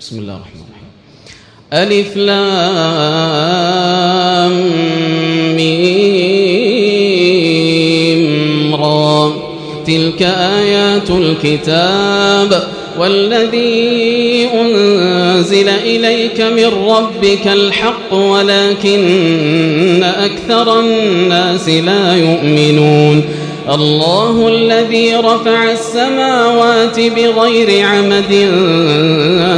بسم الله الرحمن الرحيم. ألف لام ميم را. تلك آيات الكتاب والذي أنزل إليك من ربك الحق ولكن أكثر الناس لا يؤمنون. الله الذي رفع السماوات بغير عمد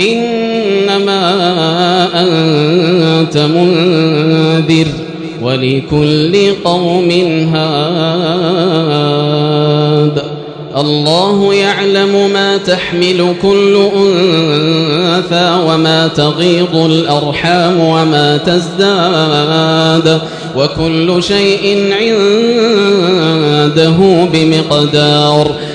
إنما أنت منذر ولكل قوم هاد. الله يعلم ما تحمل كل أنثى وما تغيض الأرحام وما تزداد. وكل شيء عنده بمقدار.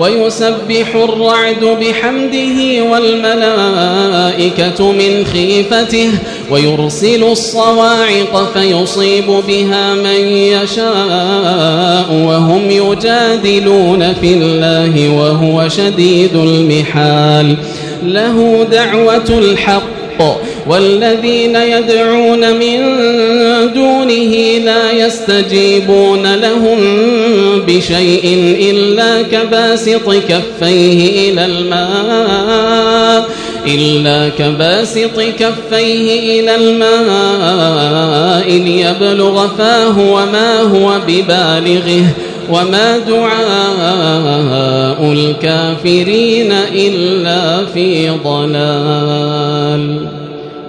ويسبح الرعد بحمده والملائكة من خيفته ويرسل الصواعق فيصيب بها من يشاء وهم يجادلون في الله وهو شديد المحال. له دعوة الحق والذين يدعون من دونه لا يستجيبون لهم بشيء إلا كباسط كفيه إلى الماء إلا كباسط كفيه إلى الماء ليبلغ فاه وما هو ببالغه وما دعاء الكافرين إلا في ضلال.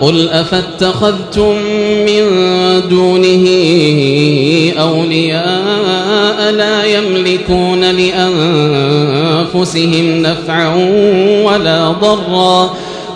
قل أفاتخذتم من دونه أولياء لا يملكون لأنفسهم نفعا ولا ضرا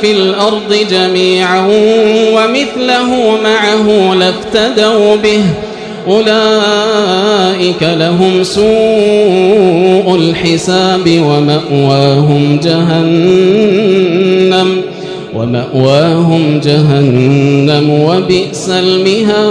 في الأرض جميعا ومثله معه لافتدوا به أولئك لهم سوء الحساب ومأواهم جهنم ومأواهم جهنم وبئس المهاد.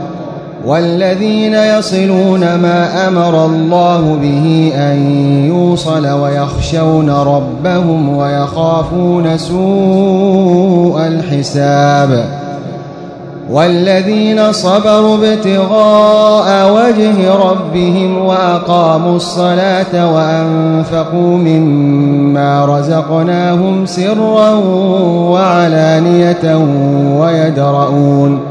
والذين يصلون ما أمر الله به أن يوصل ويخشون ربهم ويخافون سوء الحساب والذين صبروا ابتغاء وجه ربهم وأقاموا الصلاة وأنفقوا مما رزقناهم سرا وعلانية ويدرؤون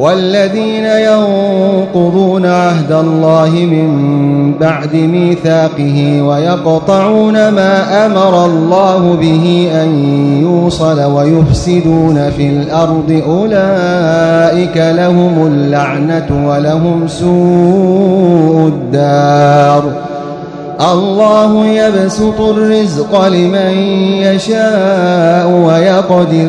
والذين ينقضون عهد الله من بعد ميثاقه ويقطعون ما أمر الله به أن يوصل ويفسدون في الأرض أولئك لهم اللعنة ولهم سوء الدار الله يبسط الرزق لمن يشاء ويقدر